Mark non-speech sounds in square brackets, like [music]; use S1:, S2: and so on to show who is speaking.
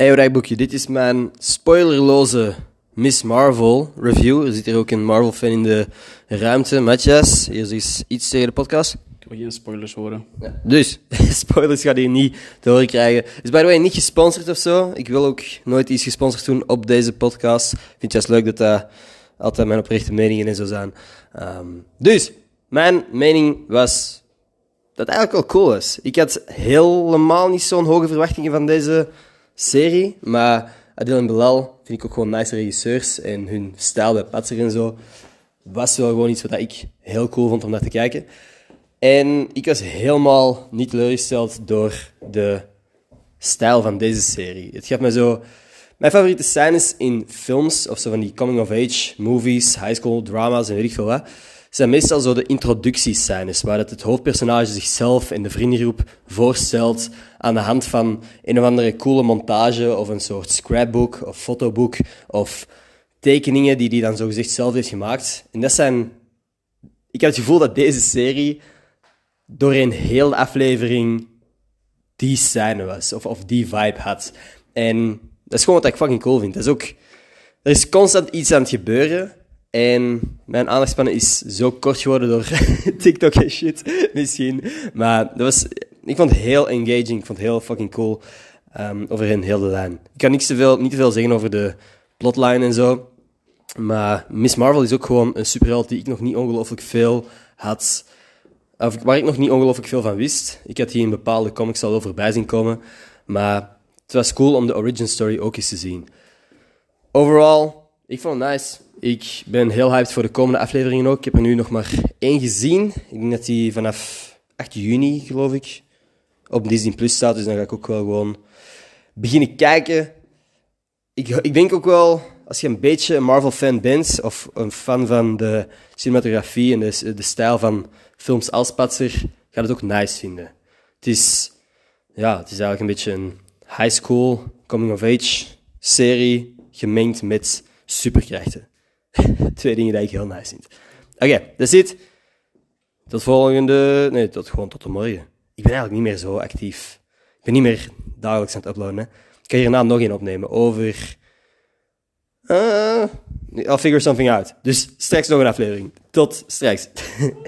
S1: Hey, Rijkboekje, dit is mijn spoilerloze Miss Marvel review. Er zit hier ook een Marvel-fan in de ruimte. Matthias, hier is iets tegen de podcast.
S2: Ik wil geen spoilers horen.
S1: Ja. Dus, [laughs] spoilers gaat hier niet te horen krijgen. Is by the way niet gesponsord of zo. Ik wil ook nooit iets gesponsord doen op deze podcast. Ik vind het juist leuk dat dat altijd mijn oprechte meningen en zo zijn. Ehm, dus, mijn mening was dat het eigenlijk wel cool is. Ik had helemaal niet zo'n hoge verwachtingen van deze serie, maar Adil en Bilal vind ik ook gewoon nice regisseurs en hun stijl bij Patser en zo was wel gewoon iets wat ik heel cool vond om naar te kijken. En ik was helemaal niet teleurgesteld door de stijl van deze serie. Het gaf me zo... Mijn favoriete scènes in films, of zo van die coming-of-age movies, high school drama's en weet ik veel wat, zijn meestal zo de introductiescènes, waar het, het hoofdpersonage zichzelf en de vriendengroep voorstelt aan de hand van een of andere coole montage of een soort scrapbook of fotoboek of tekeningen die hij dan zogezegd zelf heeft gemaakt. En dat zijn... Ik heb het gevoel dat deze serie doorheen heel de aflevering die scène was, of, of die vibe had. En dat is gewoon wat ik fucking cool vind. Dat is ook... Er is constant iets aan het gebeuren. En mijn aandachtspannen is zo kort geworden door [laughs] TikTok en shit, misschien. Maar dat was... Ik vond het heel engaging. Ik vond het heel fucking cool. Um, over heel de lijn. Ik kan niks te veel, niet te veel zeggen over de plotline en zo. Maar Miss Marvel is ook gewoon een superheld die ik nog niet ongelooflijk veel had of waar ik nog niet ongelooflijk veel van wist. Ik had hier in bepaalde comics al over bij zien komen. Maar het was cool om de origin story ook eens te zien. Overall, ik vond het nice. Ik ben heel hyped voor de komende afleveringen ook. Ik heb er nu nog maar één gezien. Ik denk dat die vanaf 8 juni, geloof ik, op Disney Plus staat. Dus dan ga ik ook wel gewoon beginnen kijken. Ik, ik denk ook wel, als je een beetje een Marvel-fan bent, of een fan van de cinematografie en de, de stijl van films als Patser, gaat het ook nice vinden. Het is, ja, het is eigenlijk een beetje een high school, coming-of-age serie, gemengd met superkrachten. [laughs] Twee dingen die ik heel nice vind. Oké, dat is het. Tot volgende... Nee, tot, gewoon tot de morgen. Ik ben eigenlijk niet meer zo actief. Ik ben niet meer dagelijks aan het uploaden. Hè. Ik kan hierna nog één opnemen over... Uh, I'll figure something out. Dus straks nog een aflevering. Tot straks. [laughs]